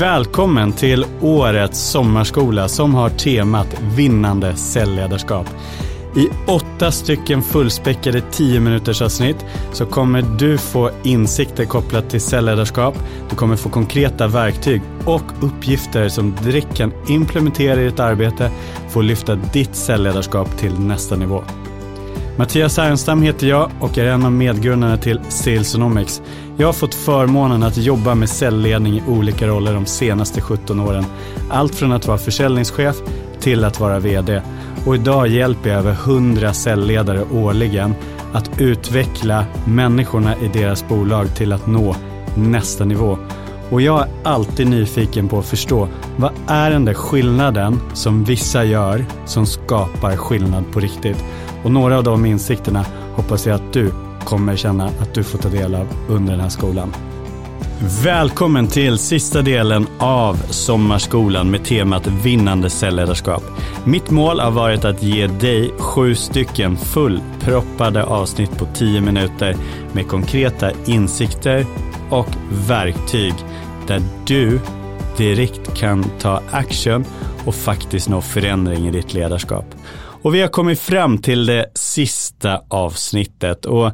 Välkommen till årets sommarskola som har temat vinnande säljledarskap. I åtta stycken fullspäckade 10 minuters avsnitt så kommer du få insikter kopplat till säljledarskap. Du kommer få konkreta verktyg och uppgifter som direkt kan implementera i ditt arbete för att lyfta ditt säljledarskap till nästa nivå. Mattias Härenstam heter jag och är en av medgrundarna till Salesonomics. Jag har fått förmånen att jobba med säljledning i olika roller de senaste 17 åren. Allt från att vara försäljningschef till att vara VD. Och idag hjälper jag över 100 säljledare årligen att utveckla människorna i deras bolag till att nå nästa nivå. Och jag är alltid nyfiken på att förstå vad är den där skillnaden som vissa gör som skapar skillnad på riktigt? Och några av de insikterna hoppas jag att du kommer känna att du får ta del av under den här skolan. Välkommen till sista delen av sommarskolan med temat vinnande cellledarskap. Mitt mål har varit att ge dig sju stycken fullproppade avsnitt på tio minuter med konkreta insikter och verktyg där du direkt kan ta action och faktiskt nå förändring i ditt ledarskap. Och vi har kommit fram till det sista avsnittet. Och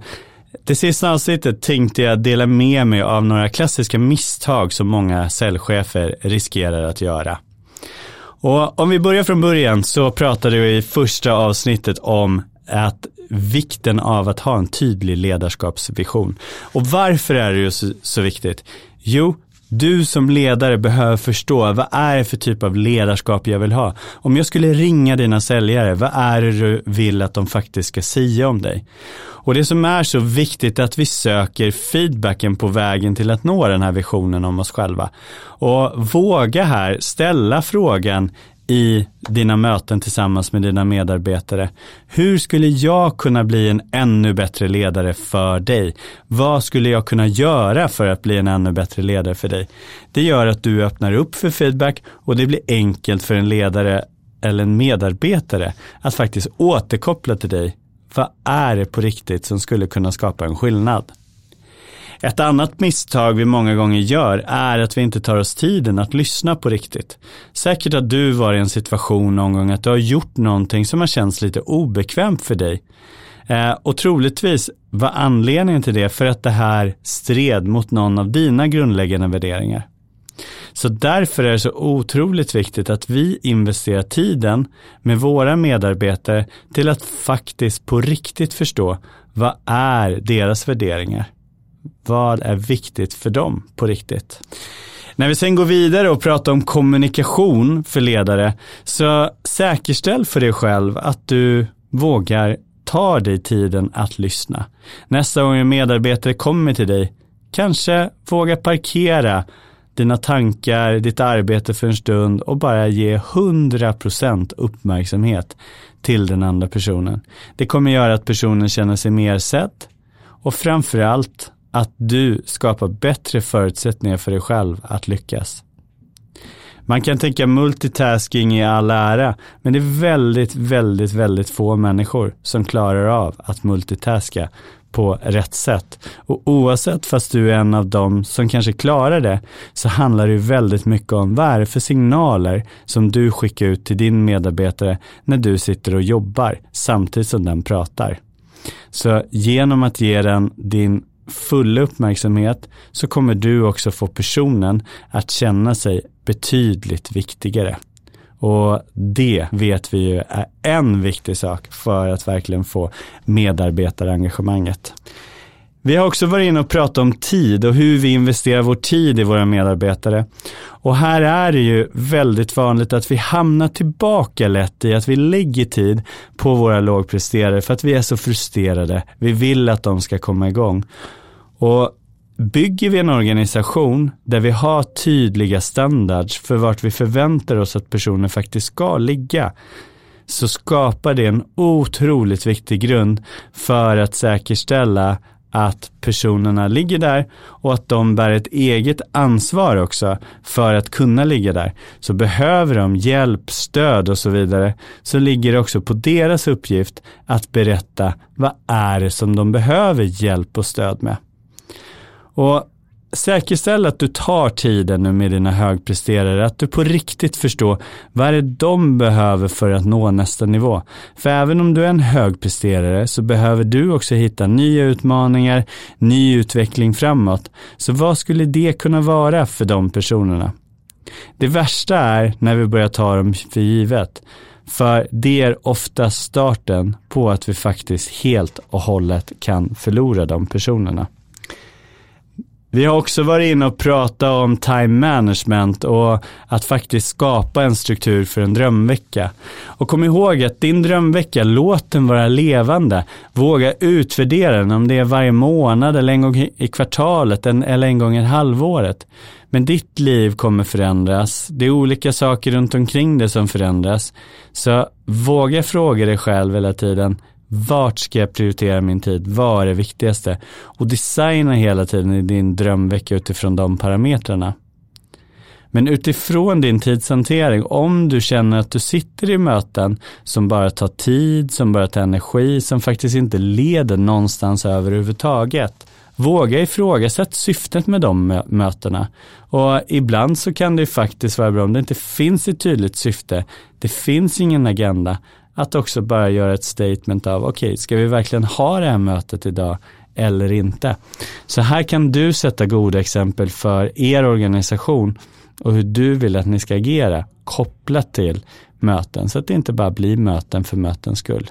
det sista avsnittet tänkte jag dela med mig av några klassiska misstag som många säljchefer riskerar att göra. Och om vi börjar från början så pratade vi i första avsnittet om att vikten av att ha en tydlig ledarskapsvision. Och varför är det ju så, så viktigt? Jo, du som ledare behöver förstå vad är det för typ av ledarskap jag vill ha. Om jag skulle ringa dina säljare, vad är det du vill att de faktiskt ska säga om dig? Och det som är så viktigt är att vi söker feedbacken på vägen till att nå den här visionen om oss själva. Och våga här ställa frågan i dina möten tillsammans med dina medarbetare. Hur skulle jag kunna bli en ännu bättre ledare för dig? Vad skulle jag kunna göra för att bli en ännu bättre ledare för dig? Det gör att du öppnar upp för feedback och det blir enkelt för en ledare eller en medarbetare att faktiskt återkoppla till dig. Vad är det på riktigt som skulle kunna skapa en skillnad? Ett annat misstag vi många gånger gör är att vi inte tar oss tiden att lyssna på riktigt. Säkert har du varit i en situation någon gång att du har gjort någonting som har känts lite obekvämt för dig. Eh, och troligtvis var anledningen till det för att det här stred mot någon av dina grundläggande värderingar. Så därför är det så otroligt viktigt att vi investerar tiden med våra medarbetare till att faktiskt på riktigt förstå vad är deras värderingar? Vad är viktigt för dem på riktigt? När vi sen går vidare och pratar om kommunikation för ledare, så säkerställ för dig själv att du vågar ta dig tiden att lyssna. Nästa gång en medarbetare kommer till dig, kanske våga parkera dina tankar, ditt arbete för en stund och bara ge 100% uppmärksamhet till den andra personen. Det kommer göra att personen känner sig mer sedd och framförallt att du skapar bättre förutsättningar för dig själv att lyckas. Man kan tänka multitasking i all ära, men det är väldigt, väldigt, väldigt få människor som klarar av att multitaska på rätt sätt. Och oavsett fast du är en av dem som kanske klarar det, så handlar det väldigt mycket om vad är det för signaler som du skickar ut till din medarbetare när du sitter och jobbar samtidigt som den pratar. Så genom att ge den din fulla uppmärksamhet så kommer du också få personen att känna sig betydligt viktigare. Och det vet vi ju är en viktig sak för att verkligen få medarbetarengagemanget. Vi har också varit inne och pratat om tid och hur vi investerar vår tid i våra medarbetare. Och här är det ju väldigt vanligt att vi hamnar tillbaka lätt i att vi lägger tid på våra lågpresterare för att vi är så frustrerade. Vi vill att de ska komma igång. Och bygger vi en organisation där vi har tydliga standards för vart vi förväntar oss att personer faktiskt ska ligga, så skapar det en otroligt viktig grund för att säkerställa att personerna ligger där och att de bär ett eget ansvar också för att kunna ligga där. Så behöver de hjälp, stöd och så vidare så ligger det också på deras uppgift att berätta vad är det som de behöver hjälp och stöd med. Och säkerställ att du tar tiden nu med dina högpresterare, att du på riktigt förstår vad är det de behöver för att nå nästa nivå. För även om du är en högpresterare så behöver du också hitta nya utmaningar, ny utveckling framåt. Så vad skulle det kunna vara för de personerna? Det värsta är när vi börjar ta dem för givet. För det är ofta starten på att vi faktiskt helt och hållet kan förlora de personerna. Vi har också varit inne och pratat om time management och att faktiskt skapa en struktur för en drömvecka. Och kom ihåg att din drömvecka, låt den vara levande. Våga utvärdera den om det är varje månad eller en gång i kvartalet eller en gång i halvåret. Men ditt liv kommer förändras. Det är olika saker runt omkring det som förändras. Så våga fråga dig själv hela tiden. Vart ska jag prioritera min tid? Vad är det viktigaste? Och designa hela tiden i din drömvecka utifrån de parametrarna. Men utifrån din tidshantering, om du känner att du sitter i möten som bara tar tid, som bara tar energi, som faktiskt inte leder någonstans överhuvudtaget. Våga ifrågasätt syftet med de mötena. Och ibland så kan det faktiskt vara bra om det inte finns ett tydligt syfte. Det finns ingen agenda att också bara göra ett statement av okej, okay, ska vi verkligen ha det här mötet idag eller inte? Så här kan du sätta goda exempel för er organisation och hur du vill att ni ska agera kopplat till möten så att det inte bara blir möten för mötens skull.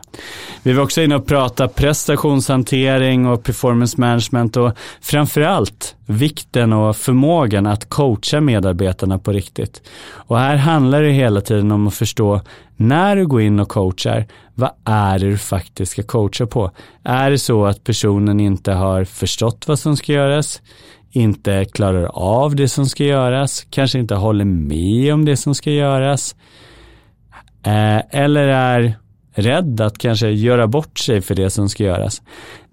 Vi var också inne och pratade prestationshantering och performance management och framförallt vikten och förmågan att coacha medarbetarna på riktigt. Och här handlar det hela tiden om att förstå när du går in och coachar, vad är det du faktiskt ska coacha på? Är det så att personen inte har förstått vad som ska göras? inte klarar av det som ska göras, kanske inte håller med om det som ska göras, Eh, eller är rädd att kanske göra bort sig för det som ska göras.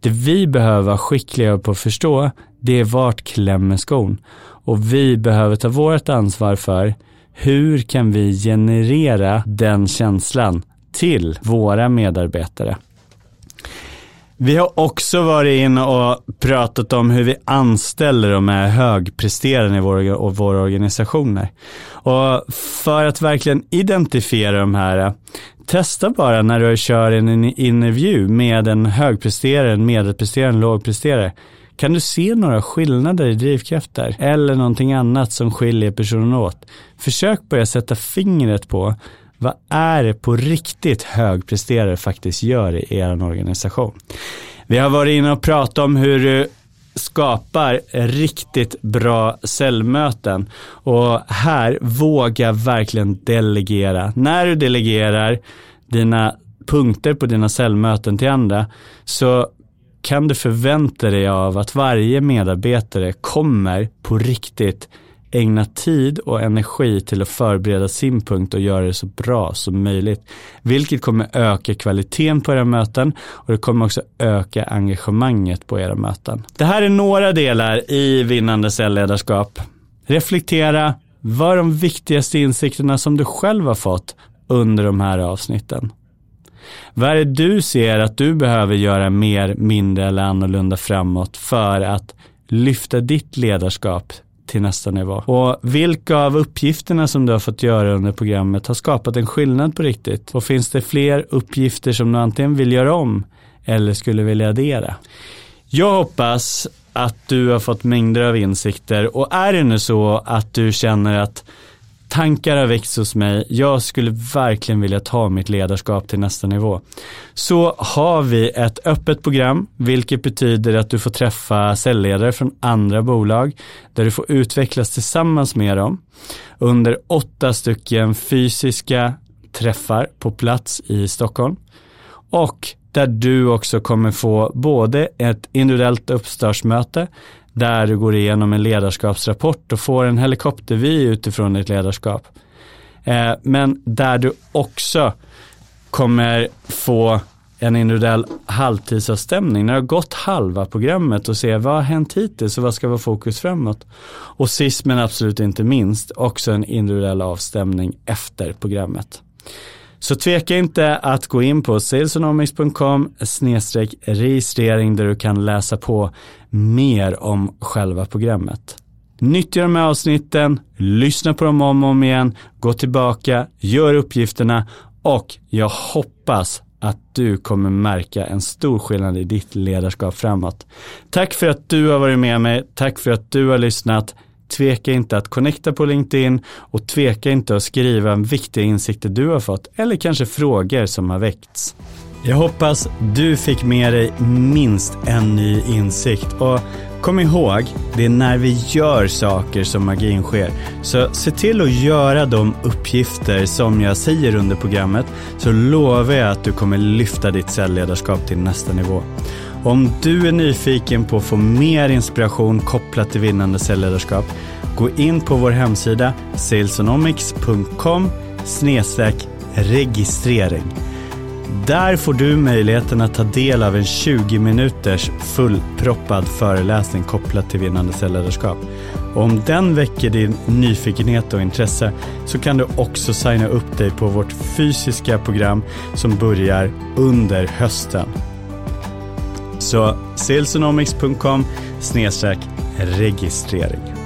Det vi behöver vara skickliga på att förstå, det är vart klämmer skon. Och vi behöver ta vårt ansvar för hur kan vi generera den känslan till våra medarbetare. Vi har också varit inne och pratat om hur vi anställer de här högpresterande i våra, och våra organisationer. Och för att verkligen identifiera de här, testa bara när du kör en intervju med en högpresterare, en medelpresterare, en lågpresterare. Kan du se några skillnader i drivkrafter eller någonting annat som skiljer personen åt? Försök börja sätta fingret på vad är det på riktigt högpresterare faktiskt gör i er organisation? Vi har varit inne och pratat om hur du skapar riktigt bra cellmöten och här våga verkligen delegera. När du delegerar dina punkter på dina cellmöten till andra så kan du förvänta dig av att varje medarbetare kommer på riktigt ägna tid och energi till att förbereda sin punkt och göra det så bra som möjligt. Vilket kommer öka kvaliteten på era möten och det kommer också öka engagemanget på era möten. Det här är några delar i vinnande cellledarskap. Reflektera, vad är de viktigaste insikterna som du själv har fått under de här avsnitten? Vad är det du ser att du behöver göra mer, mindre eller annorlunda framåt för att lyfta ditt ledarskap till nästa nivå. Och vilka av uppgifterna som du har fått göra under programmet har skapat en skillnad på riktigt? Och finns det fler uppgifter som du antingen vill göra om eller skulle vilja addera? Jag hoppas att du har fått mängder av insikter och är det nu så att du känner att Tankar har växt hos mig. Jag skulle verkligen vilja ta mitt ledarskap till nästa nivå. Så har vi ett öppet program, vilket betyder att du får träffa säljledare från andra bolag, där du får utvecklas tillsammans med dem under åtta stycken fysiska träffar på plats i Stockholm. Och där du också kommer få både ett individuellt uppstartsmöte där du går igenom en ledarskapsrapport och får en helikoptervy utifrån ditt ledarskap. Eh, men där du också kommer få en individuell halvtidsavstämning när du har gått halva programmet och se vad har hänt hittills och vad ska vara fokus framåt. Och sist men absolut inte minst också en individuell avstämning efter programmet. Så tveka inte att gå in på salesonomics.com registrering där du kan läsa på mer om själva programmet. Nyttja de här avsnitten, lyssna på dem om och om igen, gå tillbaka, gör uppgifterna och jag hoppas att du kommer märka en stor skillnad i ditt ledarskap framåt. Tack för att du har varit med mig, tack för att du har lyssnat. Tveka inte att connecta på LinkedIn och tveka inte att skriva viktiga insikter du har fått eller kanske frågor som har väckts. Jag hoppas du fick med dig minst en ny insikt och kom ihåg, det är när vi gör saker som magin sker. Så se till att göra de uppgifter som jag säger under programmet så lovar jag att du kommer lyfta ditt säljledarskap till nästa nivå. Om du är nyfiken på att få mer inspiration kopplat till vinnande säljledarskap, gå in på vår hemsida salesonomics.com registrering. Där får du möjligheten att ta del av en 20 minuters fullproppad föreläsning kopplat till vinnande säljledarskap. Om den väcker din nyfikenhet och intresse så kan du också signa upp dig på vårt fysiska program som börjar under hösten. Så salesonomics.com registrering.